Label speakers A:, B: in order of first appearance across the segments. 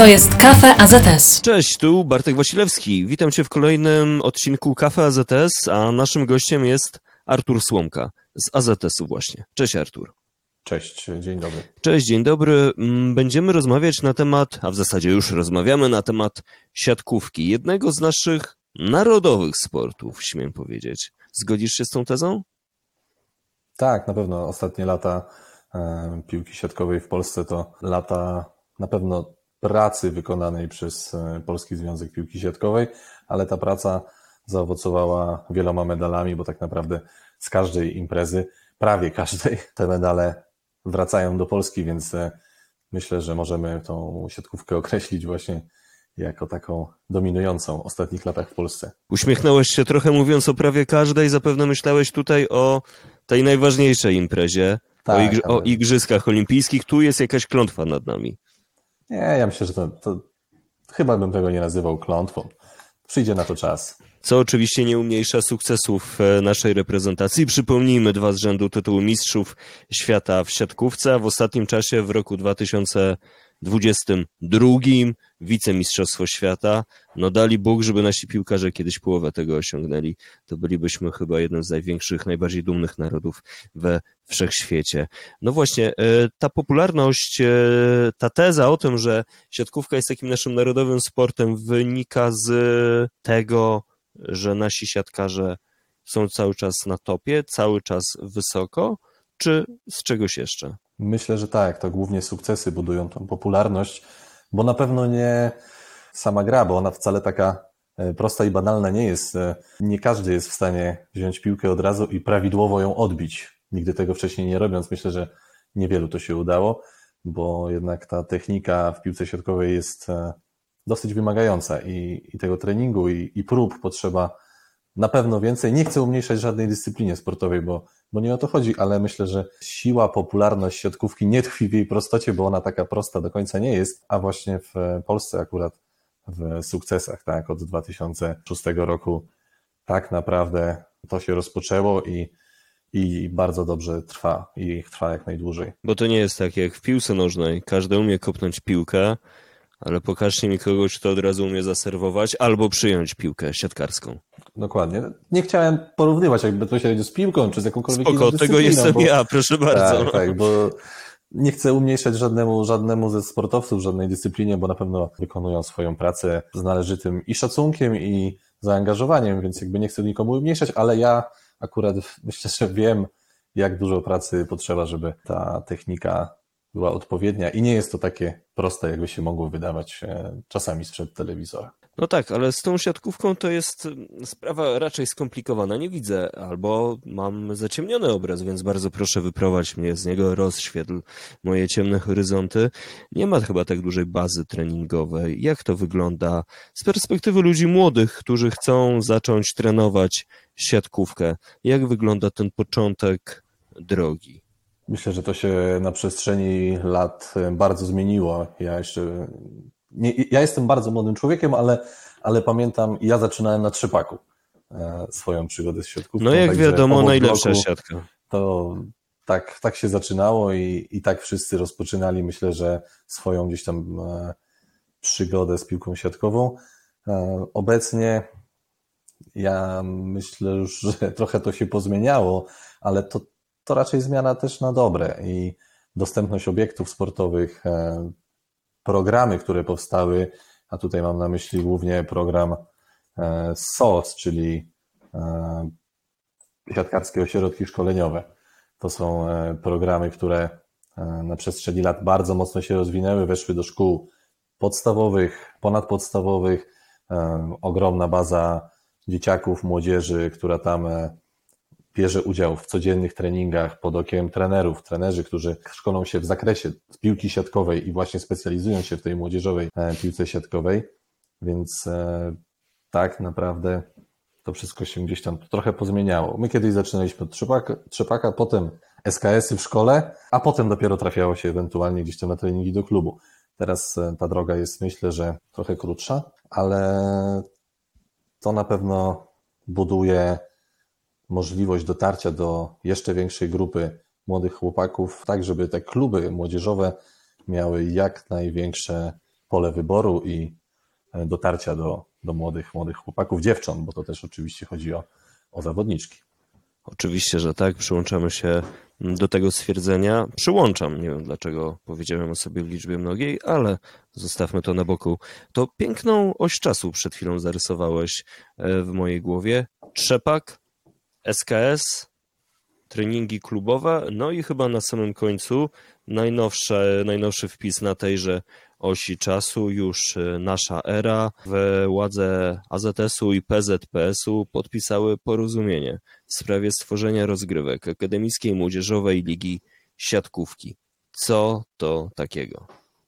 A: To jest Kafe AZS.
B: Cześć, tu Bartek Wasilewski. Witam Cię w kolejnym odcinku Kafe AZS, a naszym gościem jest Artur Słomka z AZS-u właśnie. Cześć Artur.
C: Cześć, dzień dobry.
B: Cześć, dzień dobry. Mm, Będziemy rozmawiać na temat, a w zasadzie już rozmawiamy na temat siatkówki, jednego z naszych narodowych sportów, śmiem powiedzieć. Zgodzisz się z tą tezą?
C: Tak, na pewno ostatnie lata e, piłki siatkowej w Polsce to lata na pewno pracy wykonanej przez e, Polski Związek Piłki Siatkowej, ale ta praca zaowocowała wieloma medalami, bo tak naprawdę z każdej imprezy, prawie każdej, te medale wracają do Polski, więc e, myślę, że możemy tą siatkówkę określić właśnie jako taką dominującą w ostatnich latach w Polsce.
B: Uśmiechnąłeś się trochę mówiąc o prawie każdej, zapewne myślałeś tutaj o tej najważniejszej imprezie, o,
C: Tak,
B: igr- o
C: ale-
B: Igrzyskach Olimpijskich. Tu jest jakaś klątwa nad nami.
C: Nie, ja myślę, że to, to chyba bym tego nie nazywał klątwą. Przyjdzie na to czas.
B: Co oczywiście nie umniejsza sukcesów e, naszej reprezentacji. Przypomnijmy dwa z rzędu tytuły mistrzów świata w siatkówce, a w ostatnim czasie w roku 2022 wicemistrzostwo świata. No dali Bóg, żeby nasi piłkarze kiedyś połowę tego osiągnęli. To bylibyśmy chyba jednym z największych, najbardziej dumnych narodów we wszechświecie. No właśnie, e, ta popularność, e, ta teza o tym, że siatkówka jest takim naszym narodowym sportem wynika z tego, że nasi siatkarze są cały czas na topie, cały czas wysoko, czy z czegoś jeszcze?
C: Myślę, że tak, to głównie sukcesy budują tą popularność, bo na pewno nie sama gra, bo ona wcale taka e, prosta i banalna nie jest. E, Nie każdy jest w stanie wziąć piłkę od razu i prawidłowo ją odbić. Nigdy tego wcześniej nie robiąc, myślę, że niewielu to się udało, bo jednak ta technika w piłce siatkowej jest e, dosyć wymagająca i, i tego treningu i, i prób potrzeba na pewno więcej. Nie chcę umniejszać żadnej dyscyplinie sportowej, bo, bo nie o to chodzi, ale myślę, że siła, popularność siatkówki nie tkwi w jej prostocie, bo ona taka prosta do końca nie jest, a właśnie w Polsce akurat w sukcesach, tak, od 2006 roku tak naprawdę to się rozpoczęło i, i bardzo dobrze trwa i trwa jak najdłużej.
B: Bo to nie jest tak jak w piłce nożnej. Każdy umie kopnąć piłkę, ale pokażcie mi kogoś, kto od razu umie zaserwować albo przyjąć piłkę siatkarską.
C: Dokładnie. Nie chciałem porównywać jakby to się z piłką, czy z jakąkolwiek
B: Spoko,
C: inną
B: tego jestem
C: bo-
B: ja, proszę bardzo.
C: Tak, tak, bo nie chcę umniejszać żadnemu, żadnemu ze sportowców, żadnej dyscyplinie, bo na pewno wykonują swoją pracę z należytym i szacunkiem, i zaangażowaniem, więc jakby nie chcę nikomu umniejszać, ale ja akurat myślę, że wiem, jak dużo pracy potrzeba, żeby ta technika była odpowiednia i nie jest to takie proste, jakby się mogło wydawać e, czasami sprzed telewizora.
B: No tak, ale z tą siatkówką to jest mm, sprawa raczej skomplikowana. Nie widzę, albo mam zaciemniony obraz, więc bardzo proszę wyprowadź mnie z niego, rozświetl moje ciemne horyzonty. Nie ma chyba tak dużej bazy treningowej. Jak to wygląda z perspektywy ludzi młodych, którzy chcą zacząć trenować siatkówkę? Jak wygląda ten początek drogi?
C: Myślę, że to się na przestrzeni lat e, bardzo zmieniło. Ja jeszcze. Nie, ja jestem bardzo młodym człowiekiem, ale, ale pamiętam, ja zaczynałem na trzypaku e, swoją przygodę z siatkówką.
B: No jak wiadomo, najlepsza
C: bloku
B: siatka.
C: To tak, tak się zaczynało i, i tak wszyscy rozpoczynali, myślę, że swoją gdzieś tam e, przygodę z piłką siatkową. Obecnie ja myślę już, że trochę to się pozmieniało, ale to, to raczej zmiana też na dobre i dostępność obiektów sportowych, e, programy, które powstały, a tutaj mam na myśli głównie program e, SOS, czyli e, siatkarskie ośrodki szkoleniowe. To są e, programy, które e, na przestrzeni lat bardzo mocno się rozwinęły, weszły do szkół podstawowych, ponadpodstawowych, e, ogromna baza dzieciaków, młodzieży, która tam e, bierze udział w codziennych treningach pod okiem trenerów, trenerzy, którzy szkolą się w zakresie piłki siatkowej i właśnie specjalizują się w tej młodzieżowej e, piłce siatkowej, więc e, tak naprawdę to wszystko się gdzieś tam trochę pozmieniało. My kiedyś zaczynaliśmy od trzepaka, trzepaka potem SKS-y w szkole, a potem dopiero trafiało się ewentualnie gdzieś tam na treningi do klubu. Teraz e, ta droga jest myślę, że trochę krótsza, ale to na pewno buduje możliwość dotarcia do jeszcze większej grupy młodych chłopaków, tak żeby te kluby młodzieżowe miały jak największe pole wyboru i dotarcia do, do młodych, młodych chłopaków, dziewcząt, bo to też oczywiście chodzi o, o zawodniczki.
B: Oczywiście, że tak. Przyłączamy się do tego stwierdzenia. Przyłączam. Nie wiem dlaczego powiedziałem o sobie w liczbie mnogiej, ale zostawmy to na boku. To piękną oś czasu przed chwilą zarysowałeś e, w mojej głowie. Trzepak, SKS, treningi klubowe, no i chyba na samym końcu najnowszy, najnowszy wpis na tejże osi czasu już e, nasza era. Władze AZS-u i PZPS-u podpisały porozumienie w sprawie stworzenia rozgrywek Akademickiej Młodzieżowej Ligi Siatkówki. Co to takiego?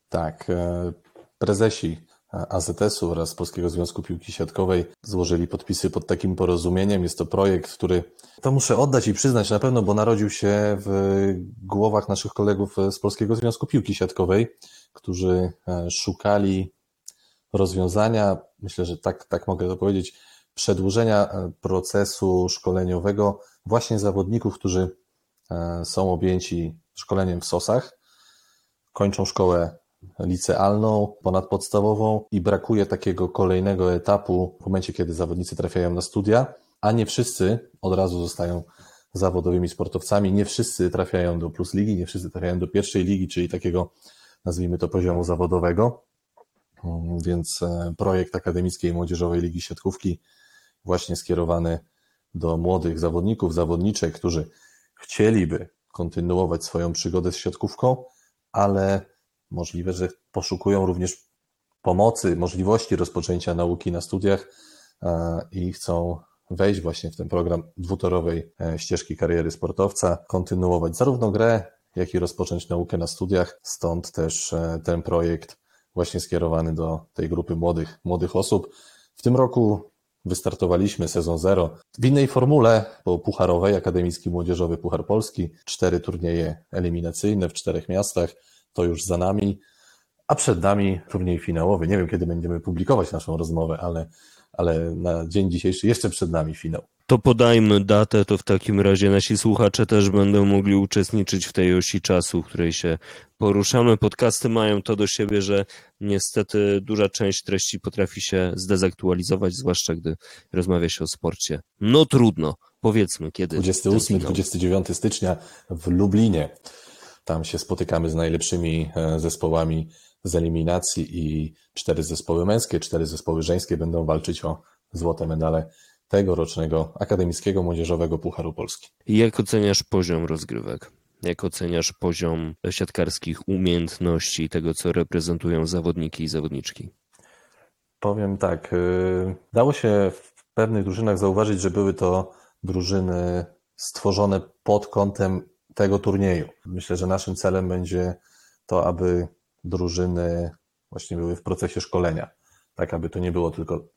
C: Tak, e, prezesi AZS-u oraz Polskiego Związku Piłki Siatkowej złożyli podpisy pod takim porozumieniem. Jest to projekt, który to muszę oddać i przyznać na pewno, bo narodził się w głowach naszych kolegów z Polskiego Związku Piłki Siatkowej, którzy e, szukali rozwiązania, myślę, że tak, tak mogę to powiedzieć, przedłużenia e, procesu szkoleniowego właśnie zawodników, którzy e, są objęci szkoleniem w SOS-ach, kończą szkołę licealną, ponadpodstawową i brakuje takiego kolejnego etapu w momencie, kiedy zawodnicy trafiają na studia, a nie wszyscy od razu zostają zawodowymi sportowcami, nie wszyscy trafiają do Plus Ligi, nie wszyscy trafiają do pierwszej ligi, czyli takiego, nazwijmy to, poziomu zawodowego. Więc e, projekt Akademickiej Młodzieżowej Ligi Siatkówki właśnie skierowany do młodych zawodników, zawodniczek, którzy chcieliby kontynuować swoją przygodę z siatkówką, ale Możliwe, że poszukują również pomocy, możliwości rozpoczęcia nauki na studiach e, i chcą wejść właśnie w ten program dwutorowej e, ścieżki kariery sportowca, kontynuować zarówno grę, jak i rozpocząć naukę na studiach. Stąd też e, ten projekt właśnie skierowany do tej grupy młodych, młodych osób. W tym roku wystartowaliśmy sezon zero w innej formule, po pucharowej, Akademicki Młodzieżowy Puchar Polski, cztery turnieje eliminacyjne w czterech miastach to już za nami, a przed nami turniej finałowy. Nie wiem, kiedy będziemy publikować naszą rozmowę, ale, ale na dzień dzisiejszy jeszcze przed nami finał.
B: To podajmy datę, to w takim razie nasi słuchacze też będą mogli uczestniczyć w tej osi czasu, w której się poruszamy. Podcasty mają to do siebie, że niestety duża część treści potrafi się zdezaktualizować, zwłaszcza gdy rozmawia się o sporcie. No trudno, powiedzmy kiedy.
C: 28-29 stycznia w Lublinie. Tam się spotykamy z najlepszymi e, zespołami z eliminacji i cztery zespoły męskie, cztery zespoły żeńskie będą walczyć o złote medale tegorocznego Akademickiego Młodzieżowego Pucharu Polski.
B: Jak oceniasz poziom rozgrywek? Jak oceniasz poziom siatkarskich umiejętności, tego co reprezentują zawodniki i zawodniczki?
C: Powiem tak. E, dało się w pewnych drużynach zauważyć, że były to drużyny stworzone pod kątem tego turnieju. Myślę, że naszym celem będzie to, aby drużyny właśnie były w procesie szkolenia. Tak, aby to nie było tylko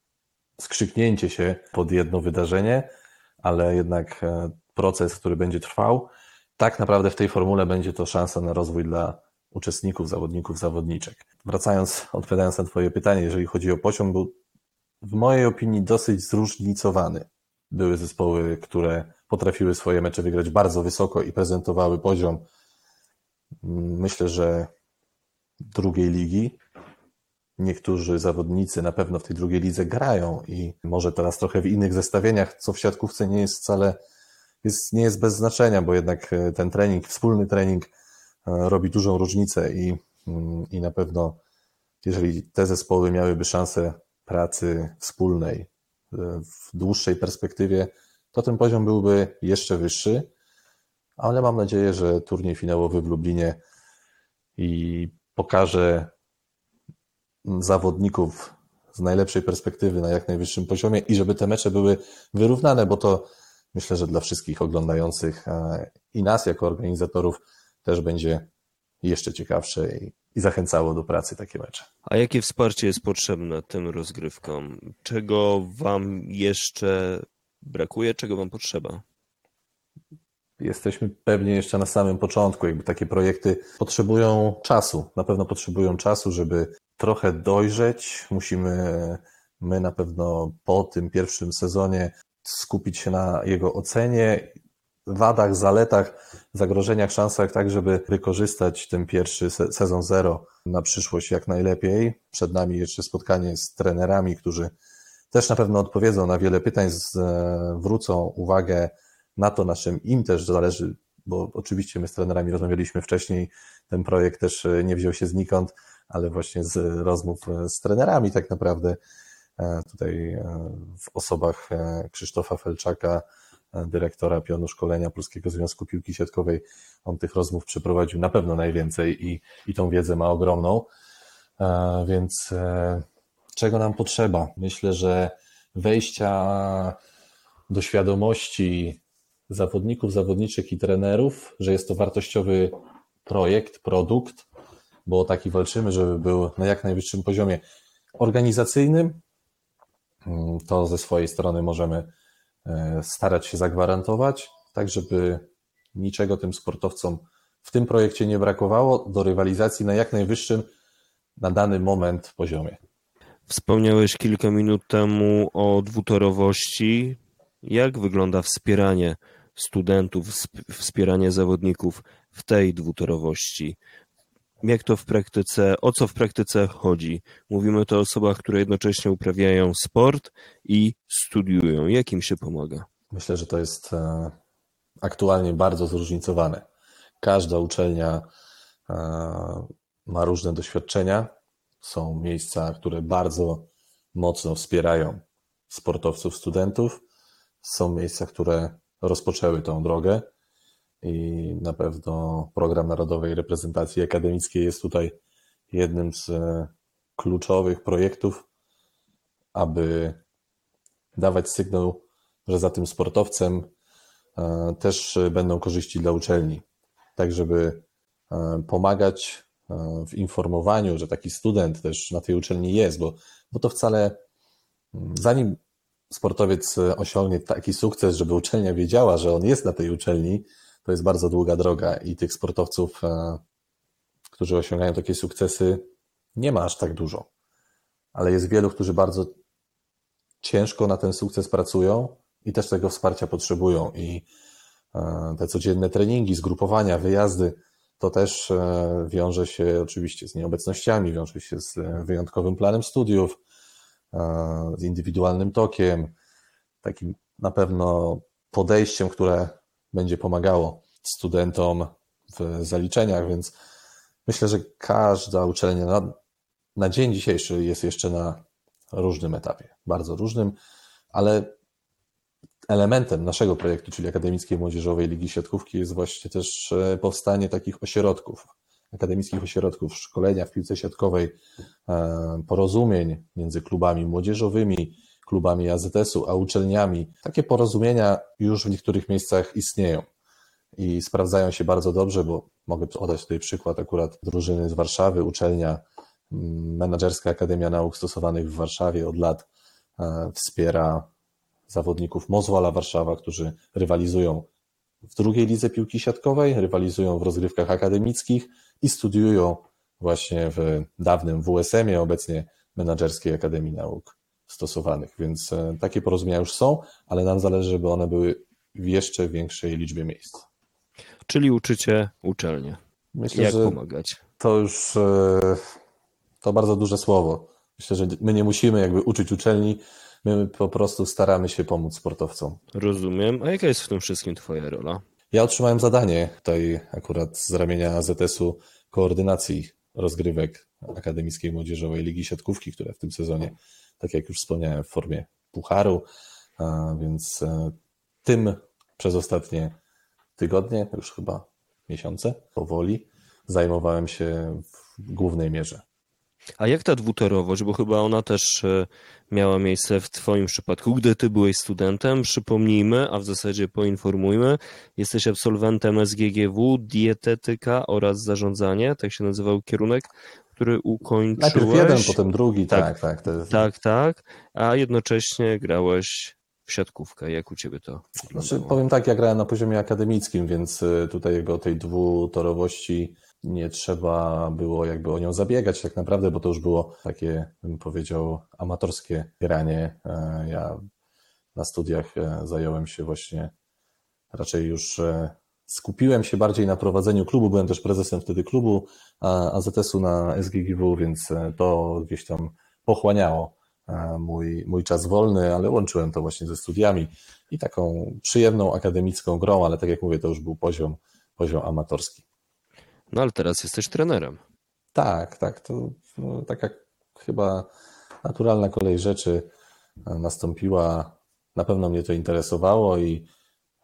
C: skrzyknięcie się pod jedno wydarzenie, ale jednak e, proces, który będzie trwał. Tak naprawdę w tej formule będzie to szansa na rozwój dla uczestników, zawodników, zawodniczek. Wracając, odpowiadając na Twoje pytanie, jeżeli chodzi o poziom, był w mojej opinii dosyć zróżnicowany. Były zespoły, które potrafiły swoje mecze wygrać bardzo wysoko i prezentowały poziom, myślę, że drugiej ligi. Niektórzy zawodnicy na pewno w tej drugiej lidze grają i może teraz trochę w innych zestawieniach, co w siatkówce nie jest wcale, jest, nie jest bez znaczenia, bo jednak e, ten trening, wspólny trening e, robi dużą różnicę i, mm, i na pewno jeżeli te zespoły miałyby szansę pracy wspólnej e, w dłuższej perspektywie, to ten poziom byłby jeszcze wyższy, ale mam nadzieję, że turniej finałowy w Lublinie i pokaże zawodników z najlepszej perspektywy na jak najwyższym poziomie i żeby te mecze były wyrównane, bo to myślę, że dla wszystkich oglądających i nas jako organizatorów też będzie jeszcze ciekawsze i, i zachęcało do pracy takie mecze.
B: A jakie wsparcie jest potrzebne tym rozgrywkom? Czego Wam jeszcze brakuje, czego Wam potrzeba?
C: Jesteśmy pewnie jeszcze na samym początku. Jakby takie projekty potrzebują czasu. Na pewno potrzebują czasu, żeby trochę dojrzeć. Musimy my na pewno po tym pierwszym sezonie skupić się na jego ocenie wadach, zaletach, zagrożeniach, szansach, tak żeby wykorzystać ten pierwszy sezon zero na przyszłość jak najlepiej. Przed nami jeszcze spotkanie z trenerami, którzy też na pewno odpowiedzą na wiele pytań, zwrócą uwagę na to, na czym im też zależy, bo oczywiście my z trenerami rozmawialiśmy wcześniej, ten projekt też nie wziął się znikąd, ale właśnie z rozmów z trenerami tak naprawdę e, tutaj e, w osobach e, Krzysztofa Felczaka, dyrektora pionu szkolenia Polskiego Związku Piłki Siatkowej. On tych rozmów przeprowadził na pewno najwięcej i, i tą wiedzę ma ogromną. Więc czego nam potrzeba? Myślę, że wejścia do świadomości zawodników, zawodniczek i trenerów, że jest to wartościowy projekt, produkt, bo o taki walczymy, żeby był na jak najwyższym poziomie organizacyjnym. To ze swojej strony możemy e, starać się zagwarantować, tak żeby niczego tym sportowcom w tym projekcie nie brakowało do rywalizacji na jak najwyższym na dany moment poziomie.
B: Wspomniałeś kilka minut temu o dwutorowości. Jak wygląda wspieranie studentów, wspieranie zawodników w tej dwutorowości? Jak to w praktyce, o co w praktyce chodzi? Mówimy to o osobach, które jednocześnie uprawiają sport i studiują. Jak im się pomaga?
C: Myślę, że to jest e, aktualnie bardzo zróżnicowane. Każda uczelnia e, ma różne doświadczenia. Są miejsca, które bardzo mocno wspierają sportowców, studentów. Są miejsca, które rozpoczęły tą drogę i na pewno program Narodowej Reprezentacji Akademickiej jest tutaj jednym z e, kluczowych projektów, aby dawać sygnał, że za tym sportowcem e, też będą korzyści dla uczelni, tak żeby e, pomagać w informowaniu, że taki student też na tej uczelni jest, bo, bo to wcale zanim sportowiec osiągnie taki sukces, żeby uczelnia wiedziała, że on jest na tej uczelni, to jest bardzo długa droga i tych sportowców, e, którzy osiągają takie sukcesy, nie ma aż tak dużo. Ale jest wielu, którzy bardzo ciężko na ten sukces pracują i też tego wsparcia potrzebują. I e, te codzienne treningi, zgrupowania, wyjazdy, to też e, wiąże się oczywiście z nieobecnościami, wiąże się z wyjątkowym planem studiów, z indywidualnym tokiem, takim na pewno podejściem, które będzie pomagało studentom w zaliczeniach, więc myślę, że każda uczelnia na, na dzień dzisiejszy jest jeszcze na różnym etapie, bardzo różnym, ale elementem naszego projektu, czyli Akademickiej Młodzieżowej Ligi Siatkówki jest właśnie też e, powstanie takich ośrodków, akademickich ośrodków szkolenia w piłce siatkowej, e, porozumień między klubami młodzieżowymi, klubami AZS-u, a uczelniami. Takie porozumienia już w niektórych miejscach istnieją i sprawdzają się bardzo dobrze, bo mogę podać tutaj przykład akurat drużyny z Warszawy, uczelnia Menadżerska Akademia Nauk Stosowanych w Warszawie od lat e, wspiera zawodników Mozwala Warszawa, którzy rywalizują w drugiej lidze piłki siatkowej, rywalizują w rozgrywkach akademickich i studiują właśnie w dawnym WSM-ie, obecnie Menadżerskiej Akademii Nauk stosowanych, więc e, takie porozumienia już są, ale nam zależy, żeby one były w jeszcze większej liczbie miejsc.
B: Czyli uczycie uczelnię. Myślę, Jak że pomagać?
C: To już e, to bardzo duże słowo. Myślę, że my nie musimy jakby uczyć uczelni, my po prostu staramy się pomóc sportowcom.
B: Rozumiem. A jaka jest w tym wszystkim Twoja rola?
C: Ja otrzymałem zadanie tutaj akurat z ramienia AZS-u koordynacji rozgrywek Akademickiej Młodzieżowej Ligi Siatkówki, która w tym sezonie tak jak już wspomniałem, w formie pucharu, więc e, tym przez ostatnie tygodnie, już chyba miesiące, powoli zajmowałem się w głównej mierze.
B: A jak ta dwutorowość, bo chyba ona też e, miała miejsce w Twoim przypadku, gdy Ty byłeś studentem, przypomnijmy, a w zasadzie poinformujmy, jesteś absolwentem SGGW, dietetyka oraz zarządzanie, tak się nazywał kierunek który ukończyłeś.
C: Najpierw jeden, potem drugi, tak, tak. Tak,
B: jest... tak, tak, a jednocześnie grałeś w siatkówkę. Jak u Ciebie to
C: Znaczy, powiem tak, ja grałem na poziomie akademickim, więc y, tutaj jego tej dwutorowości nie trzeba było jakby o nią zabiegać tak naprawdę, bo to już było takie, bym powiedział, amatorskie granie. E, ja na studiach e, zająłem się właśnie raczej już e, skupiłem się bardziej na prowadzeniu klubu. Byłem też prezesem wtedy klubu AZS-u na SGGW, więc to gdzieś tam pochłaniało mój, mój czas wolny, ale łączyłem to właśnie ze studiami i taką przyjemną akademicką grą, ale tak jak mówię, to już był poziom, poziom amatorski.
B: No ale teraz jesteś trenerem.
C: Tak, tak. To no, taka chyba naturalna kolej rzeczy nastąpiła. Na pewno mnie to interesowało i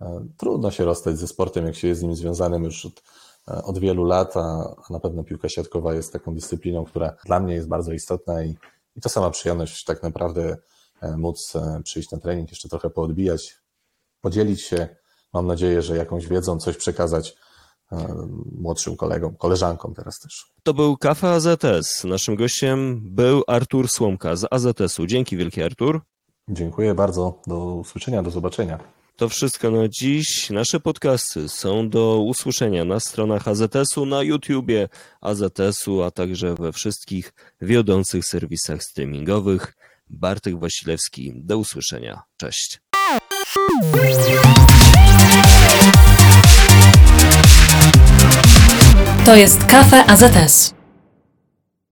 C: e, trudno się rozstać ze sportem, jak się jest z nim związanym już od, e, od wielu lat, a, na pewno piłka siatkowa jest taką dyscypliną, która dla mnie jest bardzo istotna i, i to sama przyjemność tak naprawdę e, móc przyjść na trening, jeszcze trochę poodbijać, podzielić się. Mam nadzieję, że jakąś wiedzą coś przekazać młodszym kolegom, koleżankom teraz też.
B: To był Kafe AZS. Naszym gościem był Artur Słomka z AZS-u. Dzięki wielkie Artur.
C: Dziękuję bardzo. Do usłyszenia, do zobaczenia.
B: To wszystko na dziś. Nasze podcasty są do usłyszenia na stronach AZS-u, na YouTubie AZS-u, a także we wszystkich wiodących serwisach streamingowych. Bartek Wasilewski. Do usłyszenia. Cześć.
A: To jest Kafe AZS.